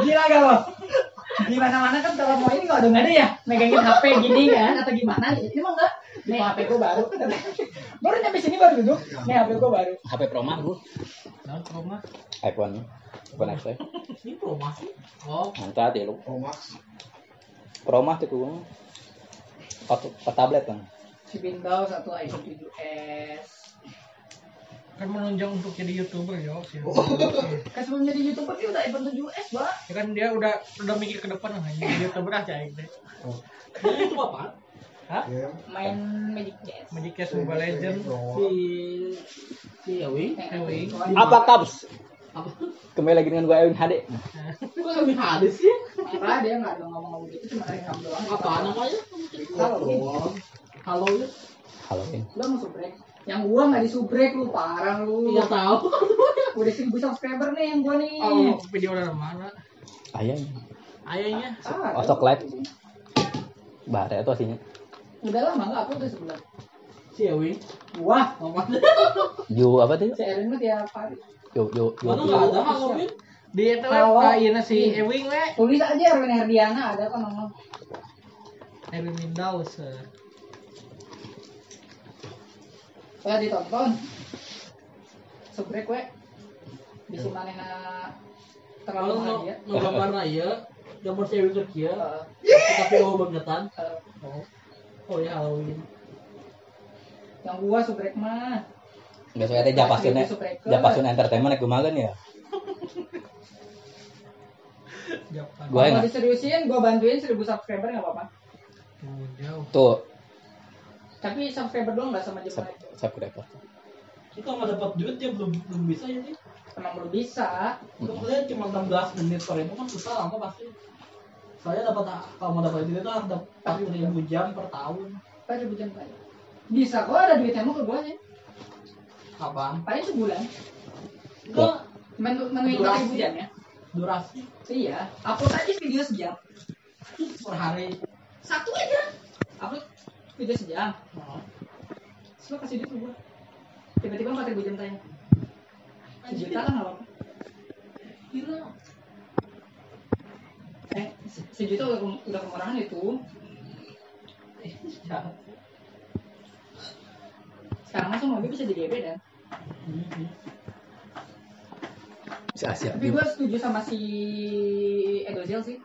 Gila gak lo? Di mana-mana kan kalau mau ini nggak ada nggak ada ya megangin HP gini kan atau gimana? Ini mah enggak. Nih HP gua baru. baru nyampe sini baru duduk. Nih HP gua baru. HP Pro Max gua. Nah, rumah. iPhone. iPhone X. Ini rumah sih. Oh, Mantap ya lu. Pro Max. Pro Max tuh gua. Atau tablet kan. Si Windows atau iPhone 7s. Kan menunjang untuk jadi youtuber ya sih. Kan sebelum jadi youtuber dia udah iPhone 7s, Pak. Ya kan dia udah udah mikir ke depan hanya jadi youtuber aja ini. itu apa? Hah? Ya. Main Magic Chess. Magic Chess Mobile Legend. si si Ewi Ewi. Apa kaps? Kembali lagi dengan gua Ewin HD. kok lebih hadis sih Apa dia nggak ada ngomong-ngomong gitu cuma rekam doang. apa namanya Halo, halo ya Halo. Lu mau subrek? Yang gua nggak disubrek lu, parah lu. iya tahu Udah 1000 subscriber nih yang gua nih. Oh, video dari mana? Ayah. Ayahnya. Ah, Osok live. Bahaya tuh aslinya. Udah lama nggak aku udah sebulan. si Ewi Wah, apa Ju apa tuh? si Erin mah tiap hari. Yo yo yo. mana nggak ada halo Win Di itu lah ini si Ewing we. Tulis aja Erwin Herdiana ada kan nomor. Ewing Windows. Saya ditonton. Subrek we. Bisa mana terlalu mahal dia. nggak gambar raya gambar Ewi kerja Eh, tapi oh bangetan oh oh ya Halloween yang gua subrek mah. Biasa teh japasun japasun entertainment aku magan ya. Gua enggak. diseriusin, gua bantuin 1000 subscriber nggak apa-apa. Tuh, Tapi subscriber doang nggak sama sub jumlah itu. subscriber. kita nggak dapat duit ya belum belum bisa ya sih Emang belum bisa. Untuk lihat cuma 16 menit per itu kan susah lama pasti. Saya dapat kalau mau dapat itu harus dapat ribu jam per tahun. Pak ribu jam Pak. Bisa kok ada duitnya mau ke gua sih. Kapan? Paling sebulan. Enggak Menu menu Durasi. ribu jam ya. durasi Iya. Upload aja video sejam. per hari. Satu aja. Upload video sejam. Terus lo kasih duit ke gua. Tiba-tiba empat ribu jam tanya. Sejuta kan nggak apa-apa. Gila. Eh, se- sejuta udah, ke- udah kemurahan itu. Ya. Sekarang semua mobil bisa jadi EB dan. Mhm. Si Asia. Tapi gua setuju sama si Edozel sih.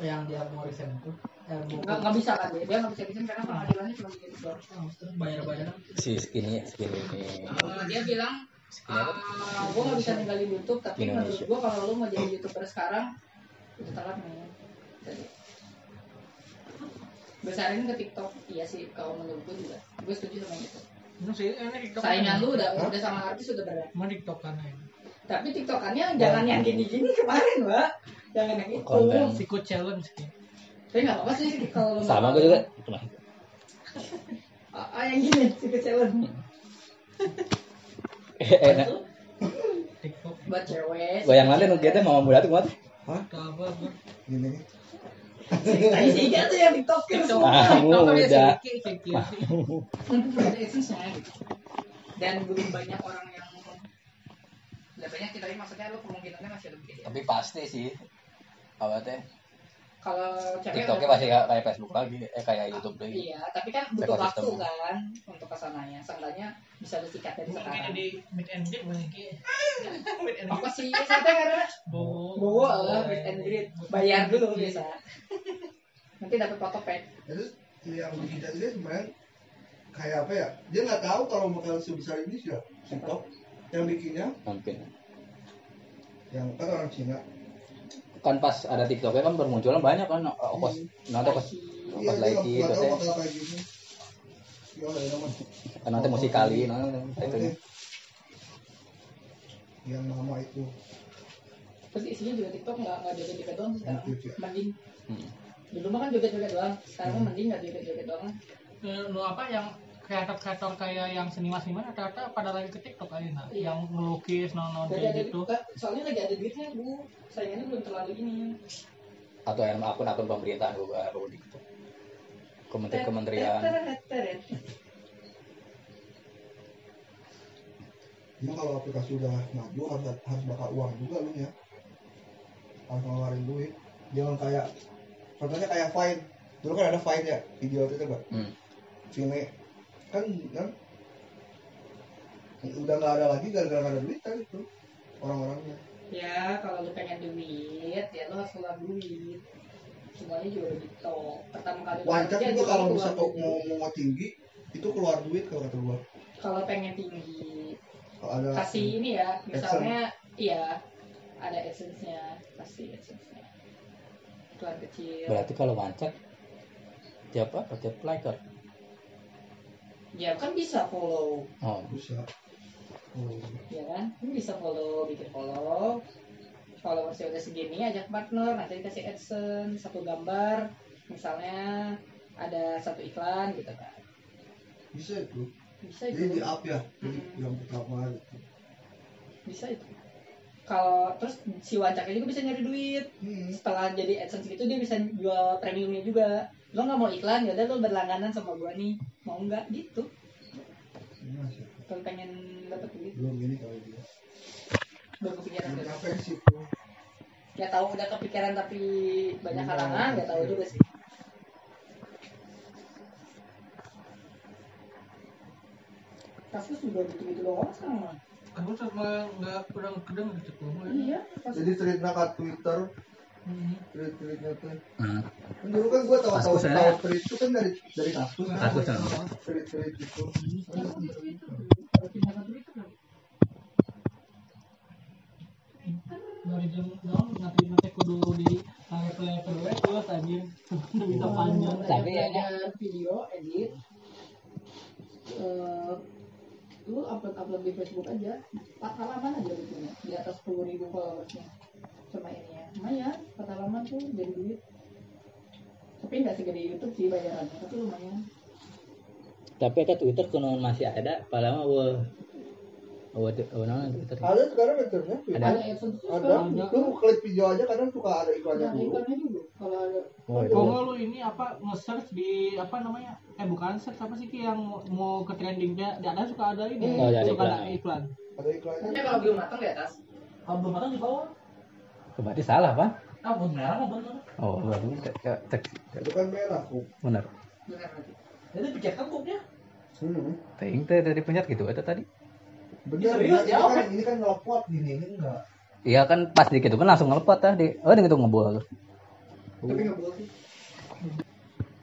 Yang dia mau resign itu. Eh, Nggak, nggak bisa kan dia, nggak bisa resign karena pengadilannya cuma doang. terus bayar-bayar. Si skinny skinny ini. Uh, dia bilang? Ah, gue gak bisa ninggalin YouTube tapi menurut gue kalau lu mau jadi youtuber sekarang itu telat nih besarin ke TikTok iya sih kalau menurut gue juga gue setuju sama itu Ini sih ini TikTok. saingan lu udah udah sama artis udah berat Mau TikTok kan ini. tapi TikTokannya jangan yang gini-gini kemarin mbak jangan yang itu. Sikut challenge sih. Tapi nggak apa sih kalau Sama gue juga. mau. Cuma ah, ah, yang gini si challenge enak. TikTok. buat cewek Gue yang lain kita mama muda tuh kuat. Hah? Apa? Gini nih. Tadi sih tuh yang tiktoker TikTok. semua Ah, kan untuk ada essence-nya gitu. Dan belum banyak orang yang Nggak banyak kita maksudnya lu kemungkinannya masih lebih gede. Tapi pasti sih. Apa teh? Kalau cewek TikToknya pasti kayak kayak Facebook lagi, eh kayak YouTube lagi. Iya, tapi kan butuh waktu kan untuk ke sananya. Seenggaknya bisa disikat dari Mungkin sekarang. di mid and greet. Mid and Apa sih sampai karena Bowo. bawa lah meet and greet bayar dulu biasa. Nanti dapat foto pack. Terus yang bikin dia sebenarnya kayak apa ya? Dia nggak tahu kalau bakal sebesar ini sih ya. TikTok yang bikinnya Mungkin. yang kan orang Cina. Kan pas ada TikToknya kan bermunculan banyak kan. Ongkos, nanti pas Iya, ongkos dia lagi itu teh. Kan nanti musik kali, nah, itu. Yang nama itu. Terus isinya juga TikTok nggak nggak joget-joget doang sih sekarang. Ya. Mending Hmm. dulu mah kan joget-joget doang. Sekarang mah mending nggak joget-joget doang. Eh, lu apa yang kreator-kreator kayak yang seniman-seniman rata-rata pada lagi ke TikTok kali nah Iya. yang melukis non-non kayak ada gitu soalnya lagi ada duitnya bu. Saingannya belum terlalu ini. Atau yang akun-akun pemerintahan gue baru gitu. Kementerian kementerian. Teret, teret. Cuma kalau aplikasi udah maju harus harus bakal uang juga lu ya. harus ngeluarin duit jangan kayak contohnya kayak Vine dulu kan ada Vine ya video itu coba Hmm. Vine kan kan udah nggak ada lagi gara-gara ada duit kan itu orang-orangnya Ya, kalau lu pengen duit, ya lu harus keluar duit. Semuanya juga begitu. Pertama kali wajar lu kalau keluar bisa duit. mau mau tinggi itu keluar duit kalau kata gua Kalau pengen tinggi, kalau ada kasih ini ya, misalnya, iya, ada essence-nya, kasih essence-nya. Tuan kecil. Berarti kalau wancak tiap apa? Tiap. Ya kan bisa follow, Oh, bisa oh. ya kan? Lu bisa follow, bikin follow. Followersnya udah segini, ajak partner, nanti dikasih adsense, satu gambar, misalnya ada satu iklan gitu kan. bisa itu Bisa jadi di itu. up ya jadi Hmm. yang pertama gitu. Bisa itu. Kalau terus si wancaknya juga bisa nyari duit. hmm. Setelah jadi AdSense gitu dia bisa jual premiumnya juga. Lo nggak mau iklan ya udah lo berlangganan sama gua nih. Mau nggak gitu. Kalau pengen dapat duit, belum ini kali dia belum kepikiran sih tuh Gak tahu udah kepikiran tapi banyak Iya, halangan, gak tahu iya. juga sih. Kasus juga gitu-gitu doang sekarang mah. Aku sama nggak kurang kedeng gitu tuh. Iya, jadi tweetnya ke Twitter Hmm. tweet tweetnya tuh Hmm. kan dulu kan Kaskus ya? tahu tweet itu kan dari dari kasus kan Kaskus ya? tweet tweet itu kan. dari jam jam nanti nanti kudu di level level dua tadi udah bisa panjang Tapi ya, ada video edit eh lu upload upload di Facebook aja empat halaman aja punya di atas sepuluh ribu followersnya ya lumayan halaman tuh jadi duit. Tapi nggak segede YouTube sih bayarannya tapi lumayan. Tapi kan Twitter kuno masih ada, padahal wah wah wah naon Twitter. ada sekarang twitternya? Ada. ada ada. lu klik video aja kadang suka ada iklannya ada dulu. ikonnya dulu kalau ada. Oh, iya. nggak lu ini apa nge-search di apa namanya eh bukan search apa sih Ki, yang mau, mau ke trendingnya di atas suka ada ini. Oh, ada suka iklan. ada iklan. ada iklannya. Kalau belum matang di atas. Kalau belum matang di bawah Berarti salah, Pak. ah mah bener Oh, berarti cek cek- itu kan merah kok benar. benar jadi pijat kan buknya hmm. Ting teh dari pencet gitu itu tadi. bener Serius, ini ya, kan ini kan ngelepot gini ini enggak Iya kan pas dikit kan langsung ngelepot dah di. Oh, dengan itu ngebul. tapi nggak boleh sih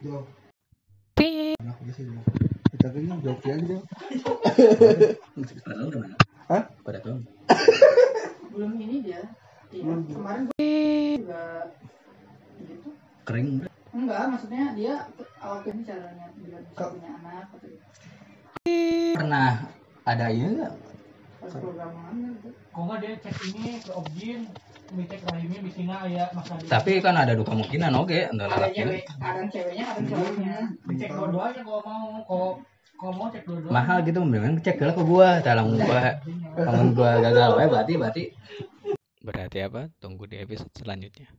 jawab enak kita kan jawab aja Pada tahun? Hah? Pada tahun. belum ini dia iya Belum. kemarin gue juga gitu. Kering. enggak maksudnya dia awal ini caranya biar bisa punya anak atau Pernah ada ini enggak? pas program mana gitu kok nggak dia cek ini ke objin cek rahimnya di sini ya mas Adi. Tapi kan ada dua kemungkinan oke, ada ada laki. cewek ada ceweknya ada cowoknya. Dicek dua-duanya kalau mau kalau kalau mau cek dua-duanya Mahal gitu mendingan cek lah ke gua, talang gua. Lamun gua gagal. Wae berarti berarti berarti apa? Tunggu di episode selanjutnya.